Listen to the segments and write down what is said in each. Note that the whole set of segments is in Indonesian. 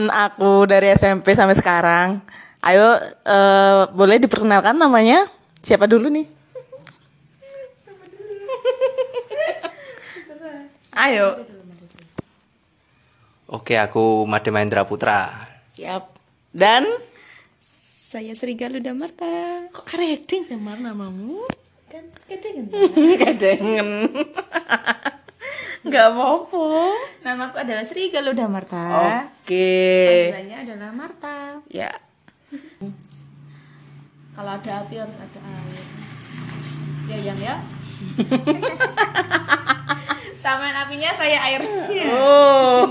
temen aku dari SMP sampai sekarang. Ayo, eh, boleh diperkenalkan namanya? Siapa dulu nih? Ayo. Oke, aku Made Mahendra Putra. Siap. Dan Saya Sri Galuda Marta. kok kreding sama namamu? Kan kedengen. Kedengen. Gak apa-apa. Namaku adalah Sri Galuda Marta. Oke. Panggilannya adalah Marta. Ya. Kalau ada api harus ada air. Ya yang ya. Samain apinya saya airnya. Oh.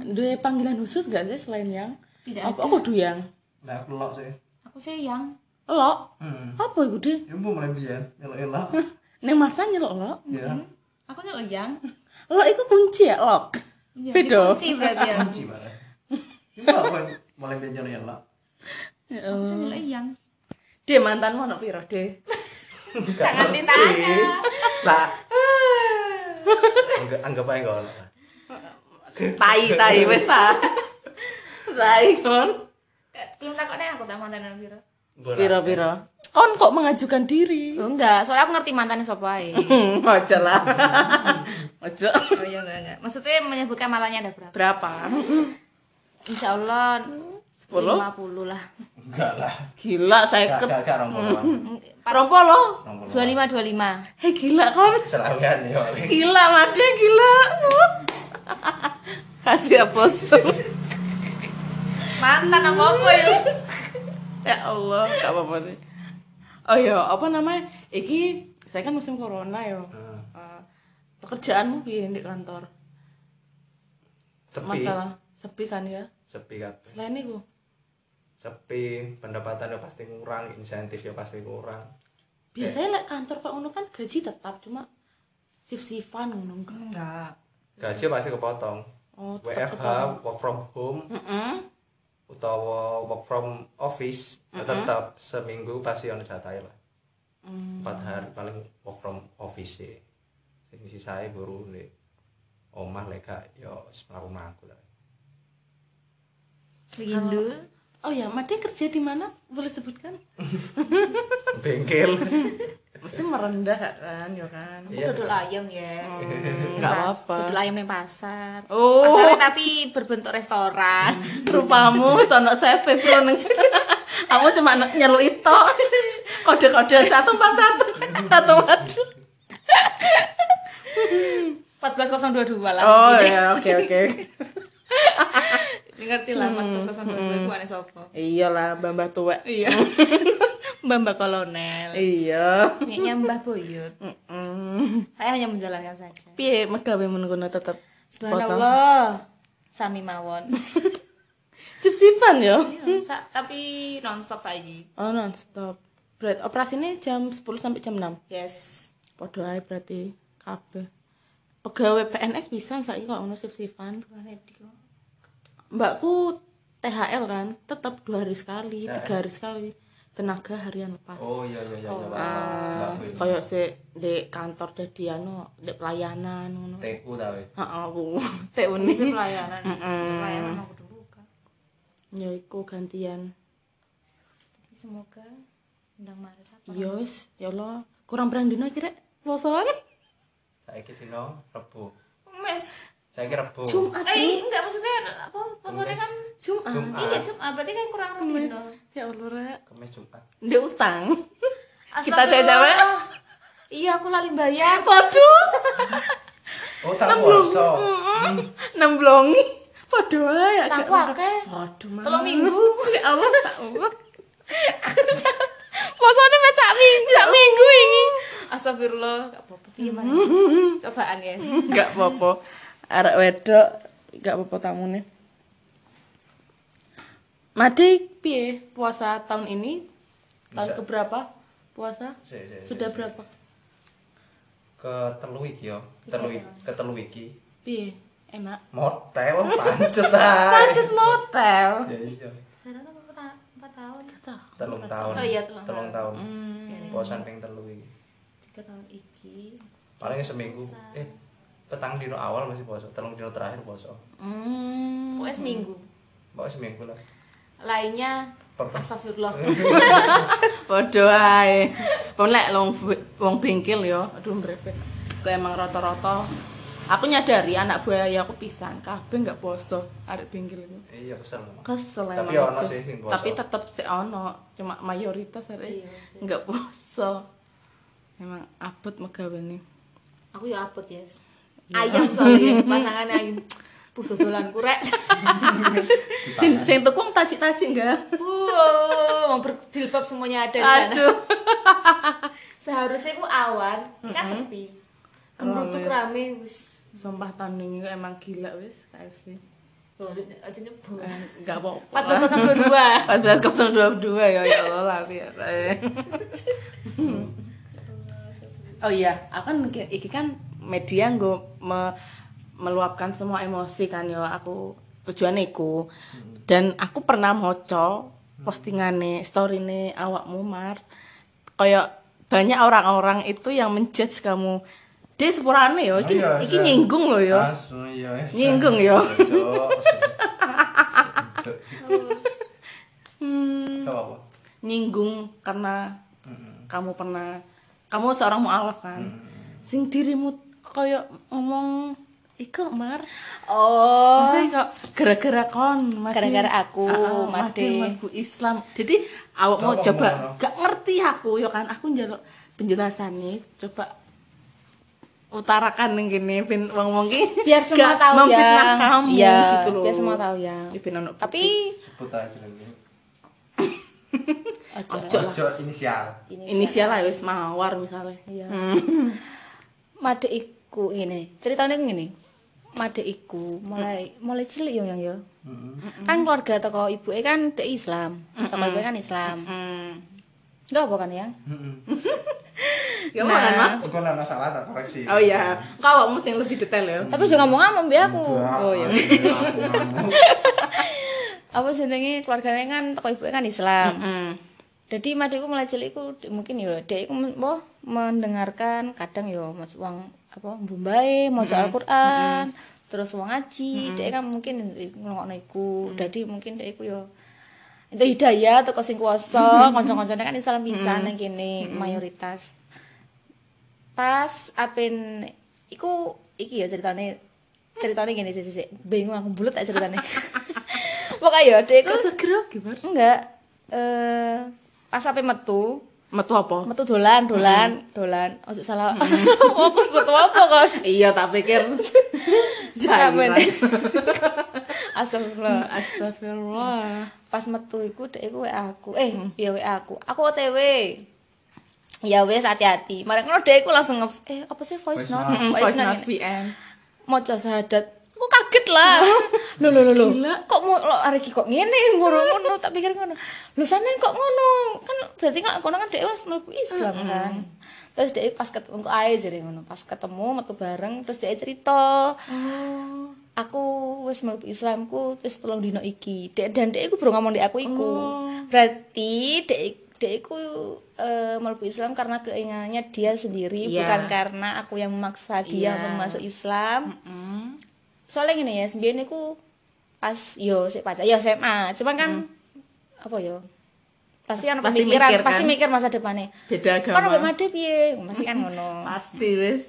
Dua panggilan khusus gak sih selain yang? Tidak Apa aku du yang? Nah, aku lok sih. Aku sih yang. Lo? Hmm. Apa itu deh? Ya mau mulai biyen, elok-elok. Neng Marta nyelok lo? Ya. Aku nyelok yang. Lo itu kunci ya lock. Iya, dikunci berarti ya. Kunci malah. Itu apa mulai biyen elok. Aku sih nyelok yang. Dia mantanmu anak piro deh? Jangan ditanya. Lah. Anggap anggap aja enggak ono. Tai tai wes ah. Tai kon. Belum takutnya aku tak mantan Piro. Piro piro. Kon kok mengajukan diri? Oh, enggak, soalnya aku ngerti mantannya siapa ae. Hmm, Ojo lah. Ojo. Oh iya enggak enggak. Maksudnya menyebutkan malahnya ada berapa? Berapa? Insya Allah 10? 50 lah. Enggak lah. Gila saya ke gak gak rong puluhan. Rompo lo. Rong puluhan. 25 25. Hei gila kon. Selawian ya. Gila maknya gila. Kasih bos. Mantan apa apa ya? ya Allah, gak apa-apa sih. Oh iya, apa namanya? Iki saya kan musim corona ya. Hmm. Eh, pekerjaanmu piye di kantor? Sepi. Masalah sepi kan ya? Sepi kabeh. Selain itu, Sepi, pendapatannya pasti kurang, insentif ya pasti kurang. biasanya lek kantor kok ngono kan gaji tetap cuma shift-shiftan ngono kan. Enggak. Gaji pasti kepotong. Oh, WFH, work from home, Heeh. Utawa work from office ya tetap seminggu pasti ono jatah lah empat hari paling work from office sih sing sisae buru nih omah lek gak yo mlaku mlaku lah Begitu. Oh ya, Made kerja di mana? Boleh sebutkan? bengkel Mesti merendah kan, ya kan? Aku dodol ayam ya. Enggak apa-apa. Dodol ayam di pasar. Oh. Pasarnya tapi berbentuk restoran. rupamu sono save bro neng kamu cuma nyeluk itu kode-kode satu empat satu satu waduh 14022 lah. oh ya oke oke ngerti lah 14022 itu aneh sopo. iyalah mbah tua Iya. Mbak Kolonel. iya Kayaknya Mbah Boyut. Mm. Saya hanya menjalankan saja. piye megawe menunggu tetep Subhanallah. Sami mawon. sip-sipan yo Iya, sa- tapi nonstop lagi. oh non stop berat operasinya jam 10 sampai jam 6 Yes. podo ae berarti kabeh pegawai PNS bisa saiki kok ono sip-sipan Bukan kok. Mbakku THL kan tetap dua hari sekali tiga hari sekali tenaga harian lepas. Oh iya iya iya iya Ah, Mbak, kaya si di kantor dadi anu di pelayanan ngono. TU ta we heeh bu teh uni Bisa pelayanan. Pelayanan mau kudu buka. ya iku gantian. Tapi semoga undang Maret apa? yos ya Allah. Kurang berang dina kira posoan saiki dino Rebo. Mes. Saiki Rebo Jumat Eh, enggak maksudnya apa? Pasarnya kan Jumat Jumat Iya, Jumat. Berarti kan kurang lebih dong. ya Allah rek Kamis Jumat di utang Kita cewek. Iya, aku lali bayar. waduh oh tak poso nemblongi padha ae agak Aku akeh. waduh Mas. Telung minggu. ya Allah tak Allah Posone mes sak minggu, sak minggu ini. Astagfirullah, enggak apa-apa. Piye mana? Cobaan, guys. Enggak apa-apa. Arek wedok enggak apa-apa tamune. Made piye puasa tahun ini? Tahun Bisa. keberapa puasa? Si, si, si, Sudah si. berapa? ke telu iki yo telu i- ke telu iki Piye? Enak. motel pancet ae Pancet motel. ya iya empat tahun. Telung tahun Oh iya, telung telung tahun Hmm. posan ping telu iki Tiga tahun iki. paling seminggu eh petang dino awal masih poso telung dino terakhir poso Hmm. pokoknya seminggu pokoknya seminggu lah lainnya astagfirullah Padha ae. Pon lek wong wong bengkel yo, aduh mrepet. Kok emang rata-rata aku nyadari anak buah ya aku pisan kabeh enggak poso arek bengkel itu. iya kesel. Kesel Tapi emang, ono sih sing poso. Tapi tetep sih ono, cuma mayoritas arek Iya sih. enggak poso. Emang abot megawene. aku ya apot yes ayam soalnya pasangannya ayam Puh dodolan kurek. Sing sing tuku taci-taci enggak? Wow, mau berjilbab semuanya ada di sana. Aduh. Seharusnya ku awan, ini kan sepi. Kemerutuk rame wis. Sumpah tahun ini emang gila wis KFC. Tuh, aja nyebut. Eh, Enggak apa-apa. 14022. 14.022 ya ya Allah lali ya. Oh iya, aku kan iki kan media nggo me- meluapkan semua emosi kan ya aku tujuannya iku. Dan aku pernah moco postingane storyne awakmu Mar. Kayak banyak orang-orang itu yang menjudge kamu. Dia sepurane ya, iki, Oh iya, iki Sa. nyinggung loh ya. Asu, iya. Nyinggung. Cok. Hmm. Nyinggung karena Mm-mm. kamu pernah kamu seorang mualaf kan sing dirimu kayak ngomong Iko mar Oh, Maksudnya kok gara-gara kon mati- Gara-gara aku, Ah, ah, mati. mati Islam jadi awak mau Coba ngomong. gak ngerti aku ya kan aku njaluk penjelasannya coba utarakan yang gini ben wong wong biar semua gak tahu memfitnah ya. kamu gitu loh biar semua tahu ya. Ya, Tapi Sebut aja lagi. ojo Ojo inisial. inisial lah wis mawar misalnya Iya. Hmm. Made iku ngene. Ceritanya ngene. Made iku mulai mulai cilik yo yang yo. Kan keluarga toko ibuke kan dek Islam. Toko ibuke kan Islam. Hmm. Enggak apa kan yang? Ya mana Nah. mah? Kau nana salah tak koreksi. Oh iya, kau mesti yang lebih detail ya. Tapi juga ngomong-ngomong biar aku. Oh iya. Apa jenenge keluarganya kan toko ibuke kan Islam. Hmm. Jadi madiku mulai cilik iku mungkin yo dek iku apa, mendengarkan kadang yo mas wong apa mbumbae maca Al-Qur'an, terus wong ngaji, dek kan mungkin ngrungokno iku. Dadi mungkin dek iku yo itu hidayah teko sing kuwasa, kanca-kancane kan Islam pisan nang kene mayoritas. Pas apen iku iki ya ceritane ceritane gini sih sih bingung aku bulet tak ceritane. Pokoknya ya iku Kok segera gimana? enggak eh pas ape metu Metu apa? metu dolan dolan dolan. Ojo salah. Ojo salah. Fokus metu apa kan Iya, tak pikir. Jairan. astagfirullah Astagfirullah. pas metu iku dek iku WA aku. Eh ya WA aku. Aku OTW ya wes hati-hati. Mari ngono dek iku langsung nge eh apa sih voice Voice note? note. Mm, voice Voice note note ini. VN. maca syahadat aku kaget lah. Lho lho lho Gila. kok mau lo hari iki kok ngene ngono ngono tak pikir ngono. Lho sampean kok ngono? Kan berarti kan kono kan dhek wis mlebu Islam kan? Terus dhek pas ketemu kok ae jare ngono? Pas ketemu metu bareng terus dhek cerita. Aku wis mlebu Islamku wis telung dino iki. Dek dan dek iku baru ngomong di aku iku. Berarti dek dek iku eh, mlebu Islam karena keinginannya dia sendiri Iya. bukan karena aku yang memaksa dia Iya. untuk masuk Islam. Hmm. Soalnya gini ya sembilan aku pas yo sik pacar yo SMA cuman kan apa yo? Pasti kan Hmm. Pasti mikir, pasti kan? mikir masa depannya Beda kan agama. mbak made piye? Pasti kan ngono. Pasti wis.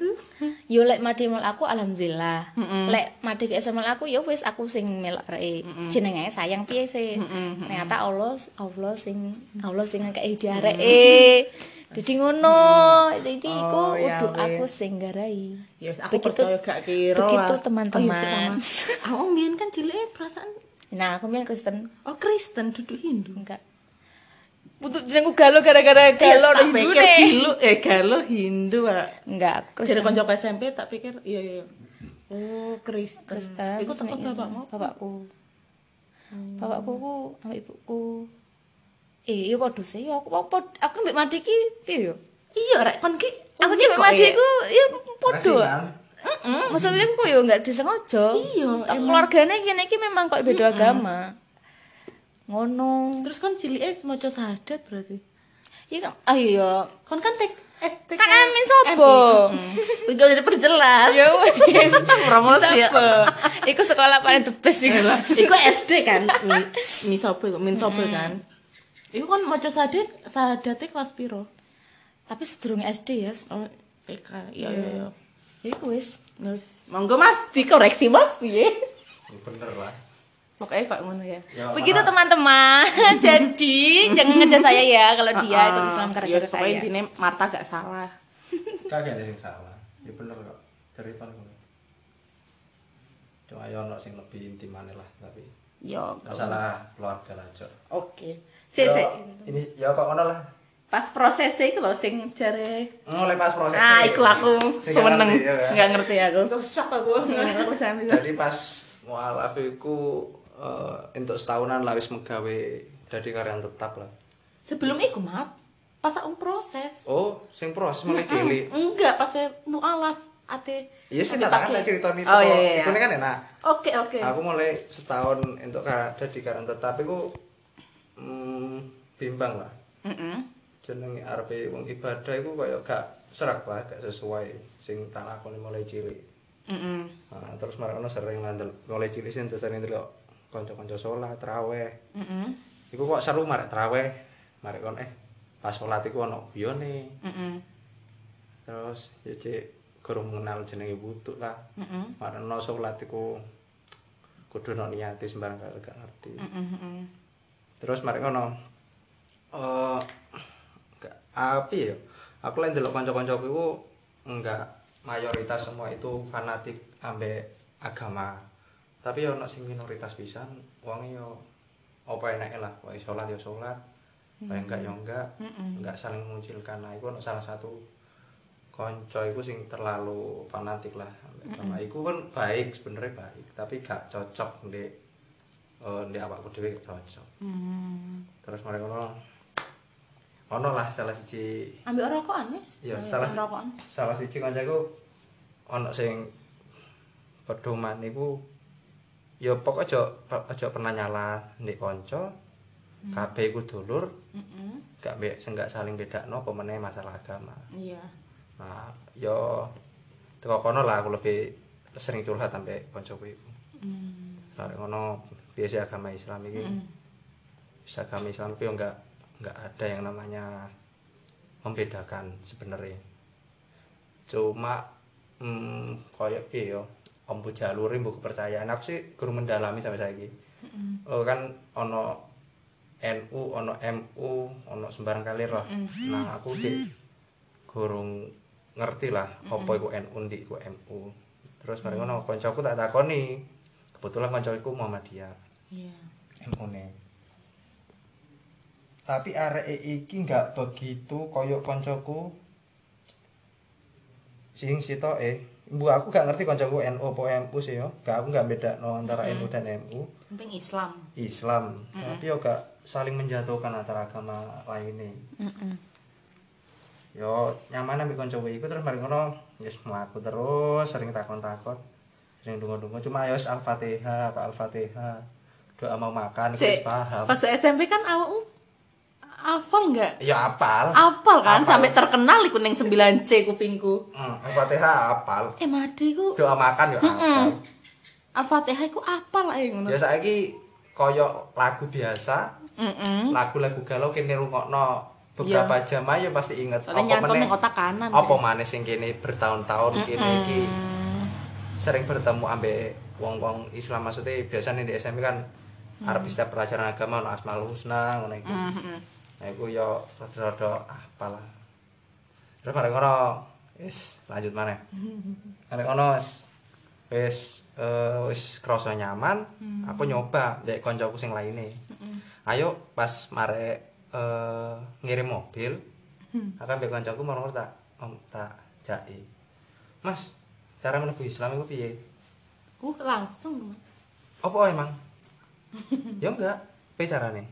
yo lek made mel aku alhamdulillah. Lek made ke SMA aku yo wis aku sing melok areke jenenge sayang piye sih? Ternyata Allah Allah sing Allah sing ngekeki di areke jadi ngono jadi iku Oh, ya udah wis. aku sing garai Ya aku Begitu- percaya gak kira begitu, teman-teman. Oh, iya, sik, Mama. Aku mbiyen kan cilik perasaan nah aku bilang Kristen oh Kristen duduk Hindu. enggak Butuh jenengku galau gara-gara galau tak Hindu pikir deh. Hindu eh galo Hindu ah. Enggak, aku Jadi Kristen. konco SMP tak pikir iya iya. iya. Oh, Kristen. Kristen. Iku Islam. bapakmu. Bapakku. Bapakku ku sama ibuku. Eh, iya padha sih. Ya, aku aku aku mbek Madi ki piye yo? Iya rek kon ki Aku ki unik mbek Madi ku ya padha. Rasinan. Maksudnya aku yo enggak disengaja. Iya, Tak keluargane kene iki memang kok beda agama. Ngono. Terus kon cilike maca syahadat berarti. Iya kan, ah iya. Kon kan tek SD Kan Amin sopo? Iku jadi perjelas. Ya wis. Promosi ya. Iku sekolah paling the best iku. Iku SD kan. Mi, mi sopo iku? Min sopo kan. Iku kan maca sadet, sadate kelas piro? Tapi sedurunge SD ya. Oh, TK. Iya iya iya. Ya iku wis. Wis. Monggo Mas dikoreksi Mas piye? Ya bener lah Pokoknya kayak ngono ya. Ya, Begitu mana- teman-teman. Jadi jangan ngejar saya ya kalau dia ikut Islam Iya, gara-gara pokoknya saya. intinya Marta gak salah. kagak ada yang salah ya bener kok cerita ngono cuma ya ono sing lebih intim maneh lah tapi Yo, gak usah. masalah keluarga lah Oke. Si, Yo, si. ini ya kok ngono lah Pas prosesnya itu loh sing jare mulai pas proses Ah, iku aku seneng. ngerti, ya kan? Enggak ngerti aku. Shock aku. Jadi pas mualaf iku eh, untuk setahunan lah wis megawe jadi karyawan tetap lah Sebelum iku, Mat, pas aku proses. oh sing proses mulai cilik Enggak, pas saya mualaf ate. iya sih tak ada cerita itu Oh iya iya. iku kan enak Oke, oke. aku mulai setahun untuk karyawan di karyawan tetap iku mm, bimbang lah Heeh. jenenge arepe wong ibadah iku koyo gak serak lah gak sesuai sing tak lakoni mulai cilik Heeh. nah, terus marono sering landel mulai cilik sing sering ndelok kanca-kanca salat traweh Heeh. iku kok seru marek traweh marek kon eh pas salat iku ono guyone Heeh. terus ya cek gurung mengenal jenenge wudu lah Heeh. marono salat iku kudu ono niate sembarang gak ngerti Heeh. Terus marek ngono. Eh api ya? Aku lain delok kanca-kancaku iku enggak mayoritas semua itu fanatik ambek agama. Tapi ya ono sing minoritas pisan wonge yo apa enake lah wae salat ya salat wae enggak ya enggak enggak saling mengucilkan. Nah iku ono salah satu konco iku sing terlalu fanatik lah ambek agama. Iku kan baik sebenarnya baik tapi gak cocok ndek eh ndek awakku dhewe cocok Hmm. terus mereka ngono ono lah salah siji Ambil rokokan? Iya, Ambil salah rokokan. salah siji kancaku ono sing pedoman iku ya pokok aja aja pernah nyala ndek kanca kabeh iku dulur Heeh. gak be gak saling bedakno apa meneh masalah agama Iya. nah yo teko kono lah aku lebih sering curhat sampe kancaku iku Hmm. Ngono biasa agama Islam iki. Mm. agama Islam itu enggak enggak ada yang namanya membedakan sebenarnya. Cuma hmm, koyok yo ombu jalur mbok kepercayaan. Aku sih guru mendalami sampai saiki. Oh, kan ono NU ono MU ono sembarang kalir lah nah aku sih gurung ngerti lah apa iku NU ndi iku MU terus mari ngono kancaku tak takoni kebetulan kancaku Muhammadiyah Iya. MU-ne. Tapi arek iki nggak begitu koyo koncoku sing sitoke. Bu aku gak ngerti koncoku NU apa MU sih yo. Gak aku gak bedakno antara NU dan MU. Penting Islam. Islam. Tapi yo gak saling menjatuhkan antara agama lainnya. Heeh. Yo nyaman ambek koncoku iku terus mari ngono wis mlaku terus sering takon-takon. Sering dungo-dungo cuma yo wis Al-Fatihah, apa Al-Fatihah. Doa mau makan Si, paham. pas SMP kan awakmu hafal enggak? Ya apal. Apal kan Apal. sampai terkenal iku ning 9C kupingku. Hmm, Al-Fatihah apal. Eh Madi ku Doa makan ya apal. Al-Fatihah iku apal ae ngono. Ya saiki koyo lagu biasa, Heeh. lagu-lagu galau kene rungokno beberapa jam aja pasti inget Soalnya nyantol ning otak kanan. apa maneh sing kene bertahun-tahun kene iki sering bertemu ambek wong-wong Islam maksudnya biasanya di SMP kan arep setiap pelajaran agama ono Asmaul Husna ngono iku. Nah iku yo rada-rada apalah. Terus bareng ngono wis lanjut maneh. Bareng ngono wis wis eh, wis krasa nyaman, aku nyoba ndek koncoku sing lainnya. Ayo pas mare eh, ngirim mobil, aku ambek koncoku mau tak om tak jai. Mas, cara mlebu Islam iku piye? Uh langsung. Apa emang? ya enggak, piye carane?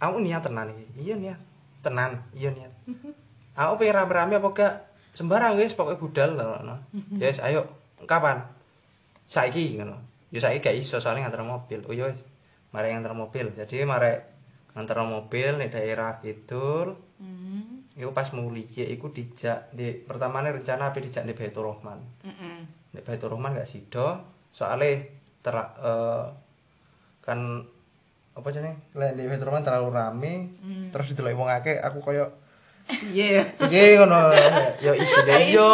Aku niat tenan iki. Iya niat. Tenan, iya niat. Aku pengen rame-rame apa gak? Sembarang guys, pokoknya budal ngono. Ya wis, ayo. Kapan? Saiki ngono. Ya saiki gak iso soalnya nganter mobil. Oh ya wis. Mari nganter mobil. Jadi mari nganter mobil nih daerah kidul. Hmm. iku pas muli iku dijak di pertamane rencana ape dijak di Baitur Rahman Heeh. di Baitur Rahman gak sido soalnya ter eh, kan apa jenenge lek di Baitur Rahman terlalu rame terus didelok wong akeh aku koyo Iya. iki ngono ya isine yo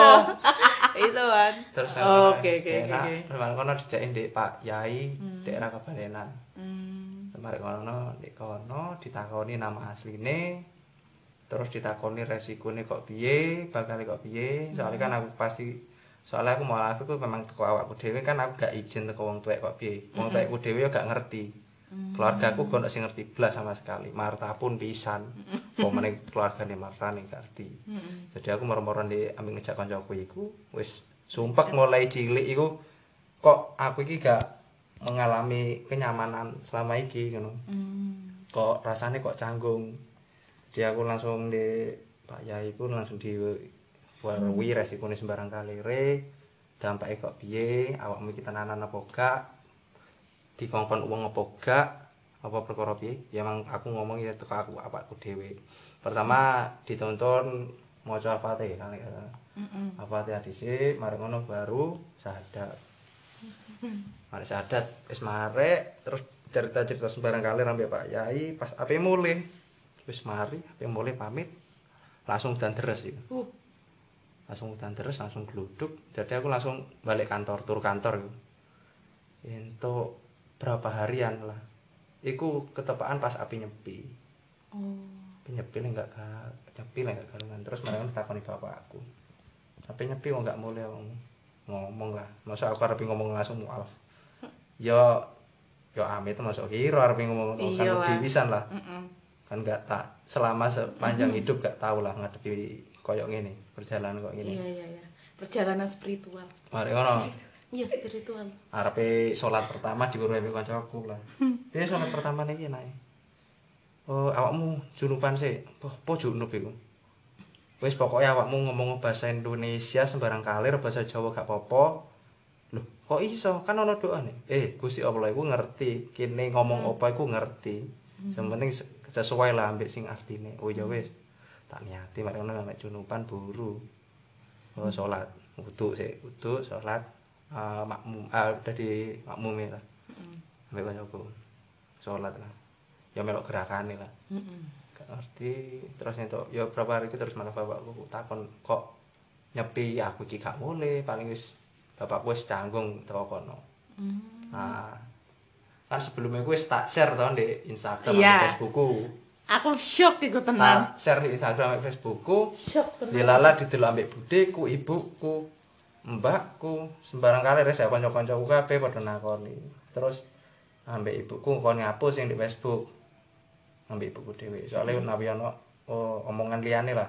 Itu kan. terus Oh, oke, oke, oke. malah kono dijakin di Pak Yai daerah Kabanenan Hmm. Kemarin kono di kono ditakoni nama asline terus ditakoni resikone kok piye bakal kok piye. Soalnya kan aku pasti soalnya aku mau aku memang teko awakku dhewe kan aku gak izin teko wong tuwek kok piye. Wong tuwekku yo gak ngerti. Keluarga aku gak sing ngerti blas sama sekali. Marta pun pisan. Pomene keluargane Marta nih gak ngerti. Jadi aku moro-moro di ambil ngejak kancaku iku wis sumpek mulai cilik iku kok aku iki gak mengalami kenyamanan selama iki ngono. Hmm. kok rasanya kok canggung dia aku langsung di Pak Yai pun langsung di warwi resiko sembarang kali re dampaknya kok piye? Awakmu iki tenanan apa gak? Dikongkon uang apa gak? Apa perkara piye? Ya emang aku ngomong ya teko aku apa aku dhewe. Pertama ditonton maca Al-Fatihah kan? Heeh. Al-Fatihah dhisik mari ngono baru sahadat mari sahadat wis marek terus cerita-cerita sembarang kali sampai Pak Yai pas ape mulai wis mari ape mulai pamit? Langsung dan deres itu Uh. langsung udan terus langsung geluduk jadi aku langsung balik kantor tur kantor gitu. Untuk berapa harian lah. Iku ketepaan pas api nyepi. Oh. nyepi lah nggak ga- nyepi lah nggak galungan. Terus mereka takoni bapak aku. Api nyepi kok nggak mulai ngomong lah. Masa aku harap ngomong langsung mualaf. Yo yo amit masuk hero harap ngomong Iya, kan Wan. diwisan lah. Heeh. Kan nggak tak selama sepanjang hidup gak tahu lah ngadepi koyok gini perjalanan kok gini Iya iya iya. Perjalanan spiritual. mari ngono Iya spiritual. arepe salat pertama diweruhi mbek kancaku lah. Piye salat pertama niki nae? Oh, awakmu junupan sih. Apa junub iku? Wis pokoknya awakmu ngomong bahasa Indonesia sembarang kalir, bahasa Jawa gak apa-apa. Loh, kok iso? Kan ana doane. Eh, Gusti Allah iku ngerti, kene ngomong apa iku ngerti. Yang penting se- sesuai lah ambek sing artine. Oh ya wis. Tak niati mari ngono mek junupan buru. Oh, salat. Wudu sih, wudu, salat. Ah, makmum. Ah udah di makmum lah ambek kancaku salat lah. Ya melok gerakane lah. Gak ngerti. Terus entuk ya berapa hari itu terus malah bapakku takon kok nyepi? Aku iki gak mulai paling wis bapakku wis canggung teko kono. Hmm. nah kan sebelumnya gue tak share tau di Instagram Iya. sama Facebookku. Aku shock iku tenan. tak share di Instagram sama Facebookku. Shock tenan. dilala didelok ambek budeku ibuku mbakku. Sembarang kali res ya kanca-kancaku kabeh padha nakoni. Terus ambek ibuku kon ngapus yang di Facebook. Ambek ibuku dhewe. Soalnya nabi ono oh, omongan liane lah.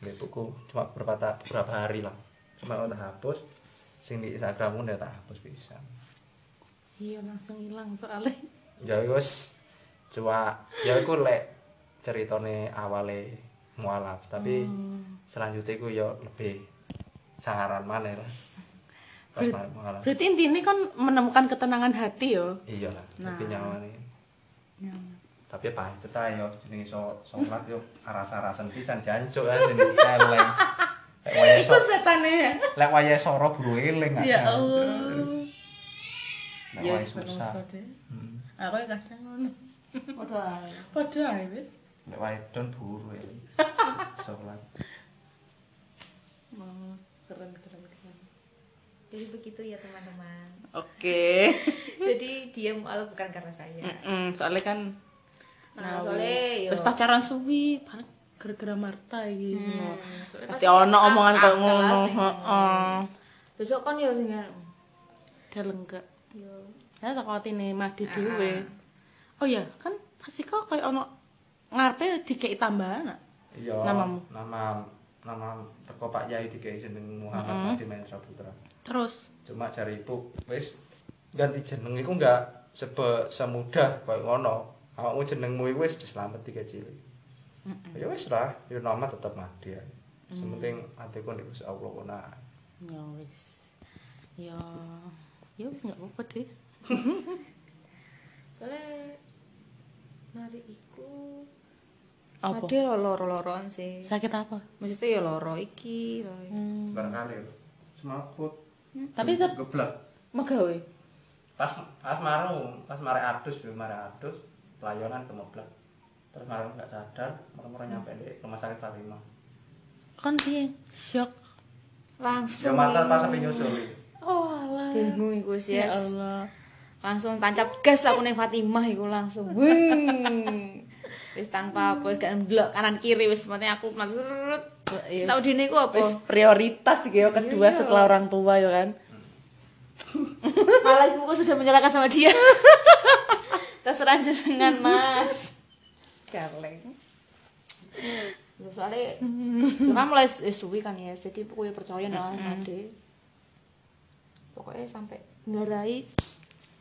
Ambek ibuku cuma beberapa ta- beberapa hari lah. Cuma udah hapus. Sing di Instagramku udah tak hapus bisa Iya langsung hilang soalnya. ya wis cuma ya iku lek ceritane awale mualaf tapi selanjutnya iku ya lebih sangaran mana lah Ber- Berarti intinya kan menemukan ketenangan hati yo. iya lah Nah. tapi nyawane tapi pancet ae yo jenenge so salat yo aras-arasan pisan jancuk celeng lek wayahe Iku setane ya. lek wayahe soro buru eling Ya. Allah. Ya wis menungso deh. Hmm. Aku ya kadang ngono. Padha ae. Padha ae wis. lek wayahe don buru eling salat Oh, keren keren keren. Jadi begitu ya teman-teman. Oke. Jadi dia mualaf bukan karena saya. Mm-mm, soalnya kan Nah, Nah, soalnya terus pacaran suwi paling gara-gara Marta iki. Hmm, ngono. soalnya Pasti ono kan omongan akal ngono, heeh. Besok kan ya sing Dia lenggak. Yo Ya takutine madi Ah. dhewe. Oh iya, kan pasti kok kayak ono ngarepe dikei tambahan. ah. iya Namamu? nama nama teko Pak Yai dikei jeneng Muhammad Adi Mahendra Putra Terus cuma cari ibu wis ganti jeneng iku enggak sebe semudah koyo ngono awakmu jenengmu iku wis diselamet tiga cilik ya wis lah yo nama tetep Madi ae sementing atiku nek Allah kena ya wis. Ya ya wis enggak apa-apa deh. soalnya mari iku Apa? Ada lo loro-loroan sih. Sakit apa? Maksudnya ya loro iki, loro iki. barangkali semaput Tapi tetep geblek megawe. pas pas maru pas mare adus yo mare adus pelayanan kemeblek terus maru nggak sadar merem nyampe di rumah sakit Fatima Kon piye? Syok. ya Langsung mantan pas sampai nyusul Oh alah. bingung iku sih. Ya Yes. Allah. Langsung tancap gas aku ning Fatimah iku langsung. Wing. Wis tanpa apa wis gak ndelok kanan kiri wis penting aku masuk Iya. Tahu dene iku apa? Wis prioritas iki ya kedua Iya. setelah orang tua ya kan. Malah ibuku sudah menyerahkan sama dia. Terserah jenengan, Mas. Kaleng. Lu soalnya kan mulai suwi kan ya jadi pokoknya percaya lah ade pokoknya sampai ngarai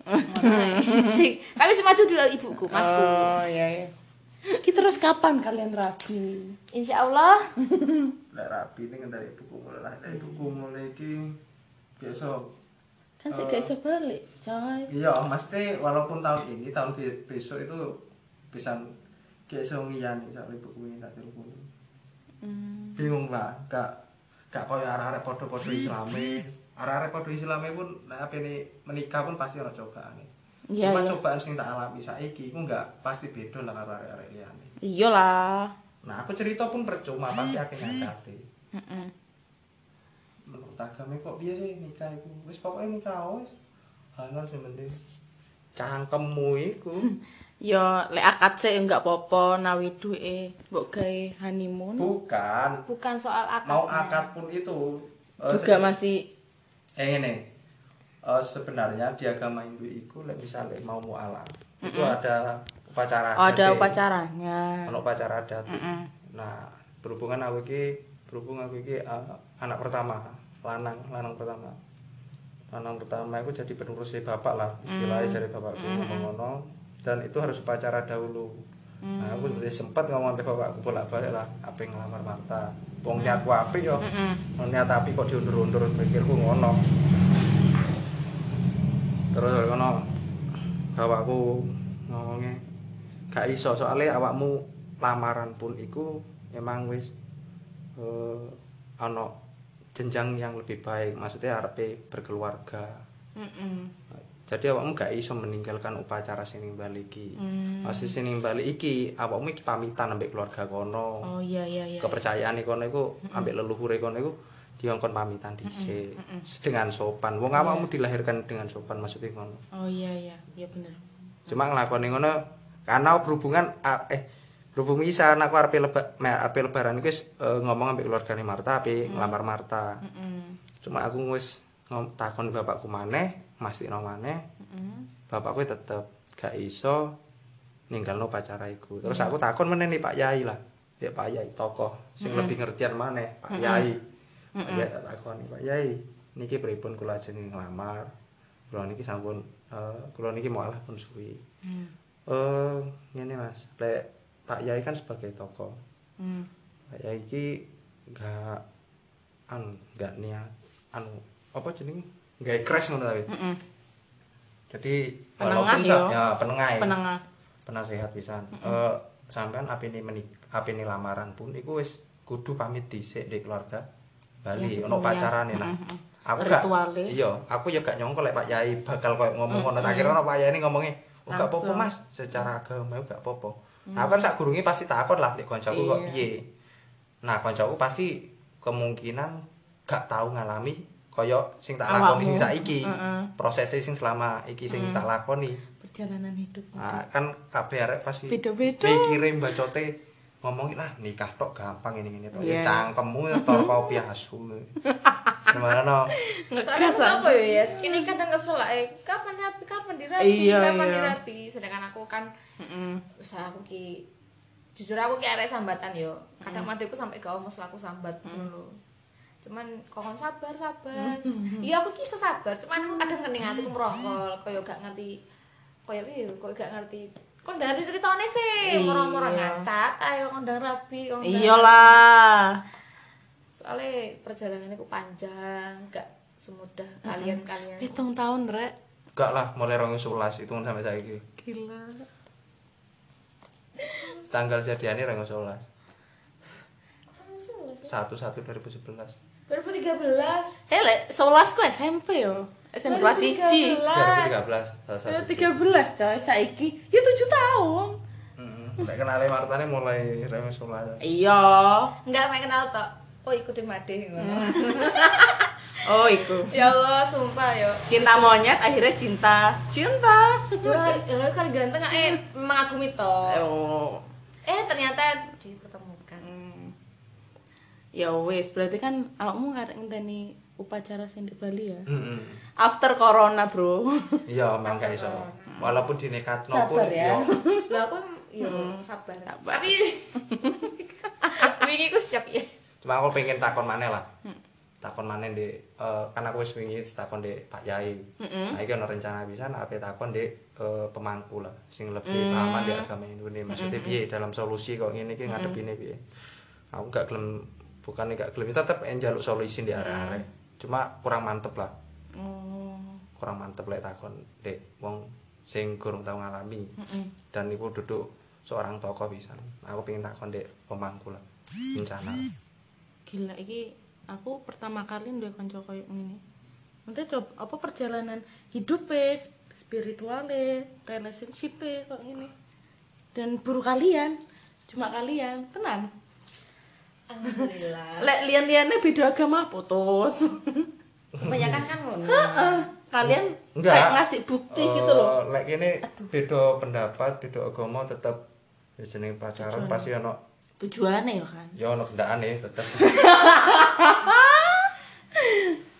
Ngarai. si tapi si maju dulu ibuku masku Oh iya iya. Kita terus kapan kalian rapi? insya Allah lek rapi ini dari buku mulai lah dari buku mulai ki biasa Kan sih gak iso balik, coy. iya mesti walaupun tahun ini tahun be- besok itu bisa kayak so ngiyani sampai buku ini tak telepon Hmm. bingung lah gak gak koyo arek-arek podo-podo islame arek-arek podo islame pun nek apa ini menikah pun pasti ada cobaan Iya, cuma iya. cobaan sing tak alami saiki ku gak pasti beda lah karo arek-arek liyane. Iyalah. nah aku cerita pun percuma pasti akhirnya nyakati Heeh. menurut agama kok biasa sih nikah iku? Wis pokoknya nikah wis. Halal sing penting. Cangkemmu iku. Ya lek akad sih enggak apa-apa nawi duwe mbok gawe honeymoon. bukan. Bukan soal akad. Mau akad pun itu eh, Juga masih eh ini. Eh, sebenarnya di agama Hindu itu misalnya mau mualaf itu ada upacara oh, ada upacaranya. ono upacara adat nah berhubungan aku iki berhubung aku iki eh, anak pertama lanang lanang pertama. Lanang pertama aku jadi penerus bapak lah istilahnya dari bapakku ngomong ngono. Dan itu harus upacara dahulu. Nah aku seperti sempat ngomong sampai bapakku bolak balik lah apa yang ngelamar Marta wong niatku apik yo. Wong niat api kok diundur-undur pikirku ngono. Terus dari ngono bapakku ngomongnya gak iso soalnya awakmu lamaran pun iku emang wis eh ana jenjang yang lebih baik maksudnya arepe berkeluarga. Heeh. Jadi awakmu gak iso meninggalkan upacara sing ning Bali iki. Masih sing ning Bali iki awakmu iki pamitan ambek keluarga kono. Oh iya iya iya. kepercayaan kono iku ambek leluhure kono iku diongkon pamitan dhisik. dengan sopan. Wong awakmu dilahirkan dengan sopan maksudnya ngono. Oh iya iya, iya bener. cuma nglakoni ngono karena berhubungan eh berhubung bisa aku arep leba, me- arep lebaran iku eh, ngomong ambek keluargane Marta ape ngelamar Marta. Heeh. cuma aku wis takon bapakku maneh mastino maneh. Heeh. bapakku tetep gak iso ninggalno pacara iku terus aku takon meneh nih Pak Yai lah. Ya Pak Yai tokoh sing lebih ngertian maneh Pak Yai. Pak Yai tak takoni Pak Yai niki pripun kula jeneng nglamar? Kula niki sampun eh, kula niki mualah pun suwi. Hmm. eh ngene Mas. Lek Pak Yai kan sebagai tokoh. Hmm. Pak Yai iki gak anu gak niat anu apa jenenge gak crash ngono tapi. Heeh. jadi Penengah walaupun yo. ya penengah ya. Penengah. penasehat pisan. Eh, sampean api ini menik api ini lamaran pun iku wis kudu pamit dhisik di keluarga. Bali Ya, ono pacarane nah Mm-mm. aku gak iya aku ya gak nyongko lek Pak Yai bakal koyo ngomong ngono. Tak kira ono Pak Yai ini ngomongnya oh gak Langsung. Mas. Secara agama gak apa-apa. Nah aku kan sak gurunge pasti takon lah nek kancaku kok Iya. piye? Nah kancaku pasti kemungkinan gak tahu ngalami koyo sing tak lakoni sing saiki Heeh. prosesnya sing selama iki sing tak lakoni Perjalanan hidup. Nah, kan kabeh arek pasti Beda-beda. mikire bacote ngomongin lah nikah tok gampang ini ini tok ya Iya. cangkemmu ya tor kopi asu. Gimana no? Aku apa ya, ya? Ini kadang kesel lah, eh, kapan rapi, kapan dirapi, Iya, kapan iya. dirapi. Sedangkan aku kan, Heeh. usaha aku ki, jujur aku ki arek sambatan yo. Kadang adekku sampai gak omong selaku sambat dulu. Cuman kokon sabar sabar. Iya aku ki iso sabar, cuman aku kadang kening atiku merokol, koyo gak ngerti, koyo piye, koyo gak ngerti. Kok gak ngerti ceritane sih, Iya. moro-moro ngacat, ayo kondang rapi, kondang Iyalah. soalnya perjalanan itu panjang gak semudah kalian-kalian Hitung tahun, Rek. Gak lah mulai 2011 itu sampai saiki. Gila. tanggal jadiannya Rengo Solas satu satu 2011 2013 Eh, lek 11 ku SMP yo. SMP kelas 1. 2013 salah Ya satu 13 coy, saiki ya 7 tahun. Heeh. Lek kenale Martane mulai Rengo Solas Iya. enggak main kenal tok oh ikuti made ngono Oh, iku. ya Allah sumpah yo Cinta monyet akhirnya cinta. Cinta. ya kan ganteng eh mengagumi tok Oh. eh ternyata Hmm. Ya wis, berarti kan awakmu ngarep ngenteni upacara sing di Bali ya. Heeh. After corona, Bro. Iya, memang gak iso. Walaupun dinekatno pun Sabar ya. yo lah aku yo sabar. sabar. tapi wingi ku siap ya cuma aku pengen takon maneh lah. Takon maneh di eh, kan aku wis wingi takon di Pak Yai. Nah, iki ono rencana bisa aku takon di eh, pemangku lah sing lebih paham di agama Indonesia. Maksudnya piye dalam solusi kok ngene iki ngadepine piye. Aku gak gelem bukan gak gelem tetep njaluk solusi di arek-arek. Cuma kurang mantep lah. Oh. kurang mantep lek takon dek wong sing kurang tau ngalami dan iku duduk seorang tokoh bisa aku pengen takon dek pemangku lah bencana Gila iki aku pertama kali duwe kanca koyo ngene. Nanti coba apa perjalanan hidupnya, spiritualnya, relationship kok ngene. Dan buru kalian, cuma kalian, tenan. Alhamdulillah Lek lian-liannya beda agama putus. kebanyakan kan ngono Heeh. kalian Enggak. kayak ngasih bukti gitu loh. Eh, lek ini beda pendapat beda agama tetep ya jeneng pacaran pasti ono Tujuannya ya kan. ya ono kendakane tetep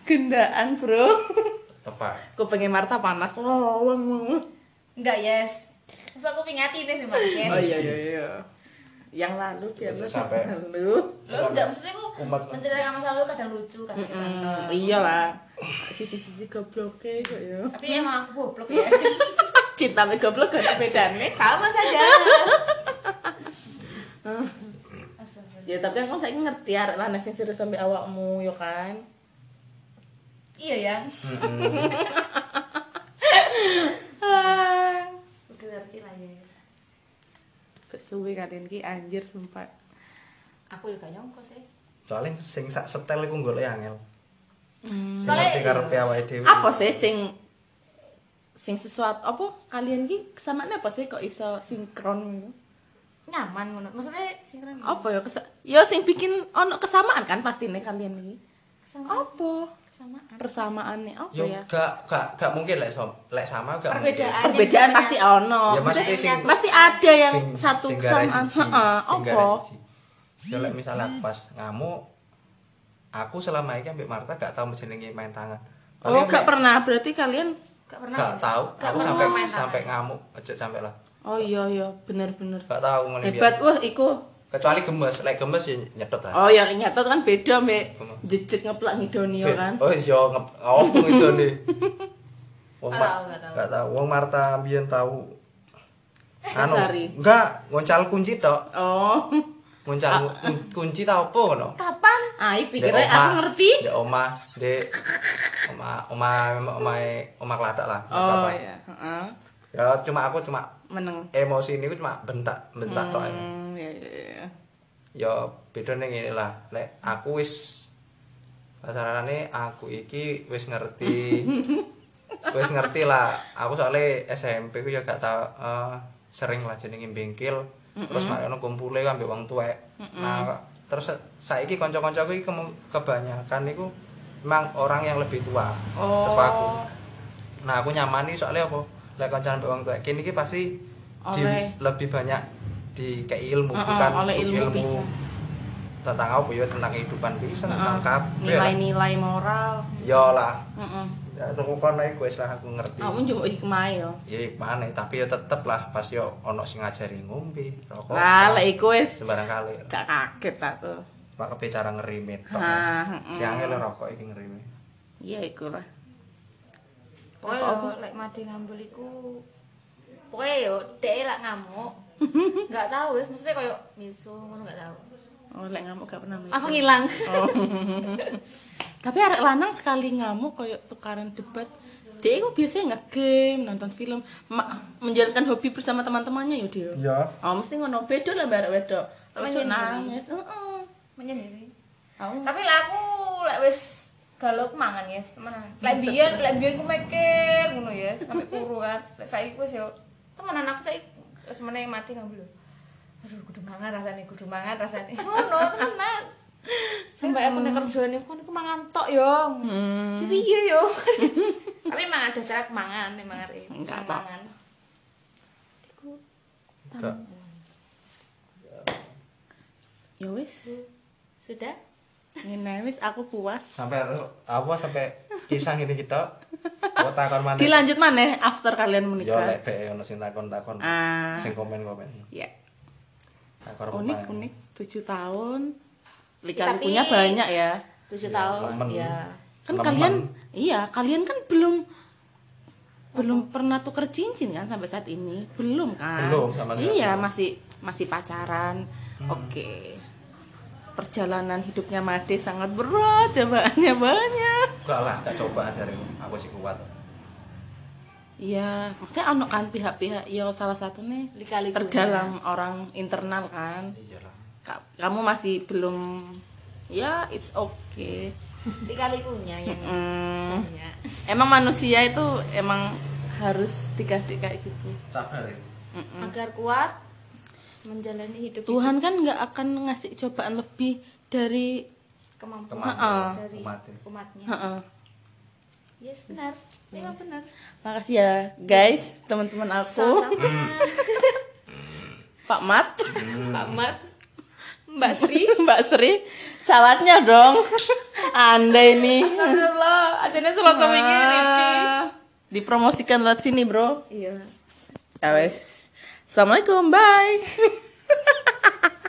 Gendaan, Bro. tepat Aku pengen Marta panas. Oh, wong. enggak yes Terus aku pingati nih sih mas yes Oh iya iya iya. Yang lalu biar Bisa sampai- lalu. Lo enggak maksudnya aku menceritakan masa lalu kadang lucu kadang Hmm, iya lah. Sisi-sisi gobloknya kok ya. tapi emang aku goblok ya Cinta sama goblok gak ada bedanya. sama saja Ya tapi kan saya ngerti arek lanang sing serius sampe awakmu yo kan. iya ya Ah. udah ngerti lah yes Kesuwe kalian ki anjir sumpah. aku juga nyongko sih soalnya sing sak setel iku golek angel sing Soalnya- ngerti karepe awake dhewe Apa sih sing sing sesuatu apa kalian ki kesamane apa sih kok iso sinkron gitu? nyaman ngono maksudnya sinkron Apa ya kesa ya sing bikin ono kesamaan kan pasti nih kalian iki. kesamaan Apa? Kesamaan Persamaannya apa ya? gak gak gak mungkin lek som- lek sama gak mungkin Perbedaan. Perbedaan pasti ono. Ya, maksudnya sing- pasti ada yang Sing- satu kesamaan. Heeh, siji. Ya lek misalnya pas ngamuk aku selama ini ambek Marta gak tau jenenge main tangan. Oh, gak pernah. Berarti kalian gak pernah gak tahu. Gak Aku sampai sampai ngamuk aja sampai lah. Oh iya iya, bener-bener. Gak tahu Hebat wah iku. Kecuali gemes, lek gemes ya nyedot lah. Oh ya nyata kan beda mbek Bener. jejek ngeplak ngidonio Be- kan. Oh iya ngep opo itu nih. Wong Gak Ma- tahu. Wong Marta biyen tahu. Anu, Sari. enggak, ngoncal kunci tok. Oh. Ngoncal kun- kunci ta opo ngono. Kapan? Ah, pikirnya omah, aku ngerti. Dek omah, dek omah omah omah omah keladak lah. nggak Oh iya, heeh. Ya cuma aku cuma Meneng. emosi ini aku cuma bentak bentak tok. ae. Hmm, iya iya iya. Ya beda ning ngene lah. Lek aku wis pasarane aku iki wis ngerti wis ngerti lah. Aku soalnya SMP ku ya gak tau eh, sering lah jenenge bengkel. Terus mak ono kumpule ambek wong tuwek. Nah, terus saiki kanca-kancaku iki kebanyakan niku memang orang yang lebih tua Oh. teko aku. Nah, aku nyamani soalnya apa? Lek kancan ambek wong tuwek kene iki pasti di, lebih banyak di kayak ilmu Heeh, bukan oleh ilmu bisa. tentang apa ya tentang kehidupan bisa tentang Heeh. kabeh lah. Nilai-nilai moral. ya lah Heeh. ya tuku kono iku wis lah aku ngerti Kamu njupuk hikmah ya. ya mana tapi ya tetep lah pas yo ono sing ngajari ngombe rokok Lah, lek iku wis sembarang kali gak kaget aku. mak kebicara ngerimit tok Ah, heeh. si angel rokok iki ngerimit Iya iku lah. pokoknya yo lek mati ngambul iku pokoknya yo dek lek ngamuk nggak tahu wes maksudnya kayak misu ngono nggak tahu. Oh, lek ngamuk gak pernah langsung mikir. hilang. Oh. Tapi arek lanang sekali ngamuk koyo tukaran debat. Dia itu biasanya nge-game nonton film. Ma- menjalankan hobi bersama teman-temannya ya dia ya oh mesti ngono. Beda lah barek wedok. Ojo Menyendiri. nangis. heeh. Menyendiri aku tapi lah aku lek wis galau mangan ya temenan. Lek biyen lek biyen ku mikir ngono ya sampai kuru kan. Lek saiki wis yo temenan aku saiki wis meneh mati ngambil aduh kudu mangan rasane kudu mangan rasane. Ngono temenan sampai aku nek kerjane kon iku mangan tok yo. Hmm. piye yo? Tapi mangan dasar aku mangan emang arep Enggak mangan. Iku enggak. ya wis. Sudah ngene wis aku puas. Sampai apa sampai kisah ini kita. Kok takon mana dilanjut mana after kalian yo menikah lek be ono sing takon-takon ah. sing komen-komen. Ya takon apa unik unik. Tujuh tahun. Tapi- lika-likunya banyak ya. tujuh Ya, tahun temen. ya kan Temen. kalian iya kalian kan belum belum pernah tuker cincin kan sampai saat ini? Belum kan? Belum, iya masih masih pacaran. Oke perjalanan hidupnya Made sangat berat cobaannya banyak. Enggak lah enggak cobaan dari aku sih kuat. Iya maksudnya ono kan pihak-pihak ya salah satunya Lika-likunya. terdalam orang internal kan. Iyalah. Ka- kamu masih belum ya it's okay. Lika-likunya yang Hmm, banyak. Emang manusia itu emang harus dikasih kayak gitu. Sabar ya. Agar kuat menjalani hidup Tuhan kan nggak akan ngasih cobaan lebih dari kemampuan Heeh. dari Umatnya. umatnya. Heeh. yes benar. Memang benar. makasih ya guys teman-teman aku. Pak Mat. Pak Mat. Mbak Sri. Mbak Sri. Salahnya dong. Anda ini. Acaranya selalu Ah, dipromosikan lewat sini bro. Iya. Ya wes Assalamualaikum, bye.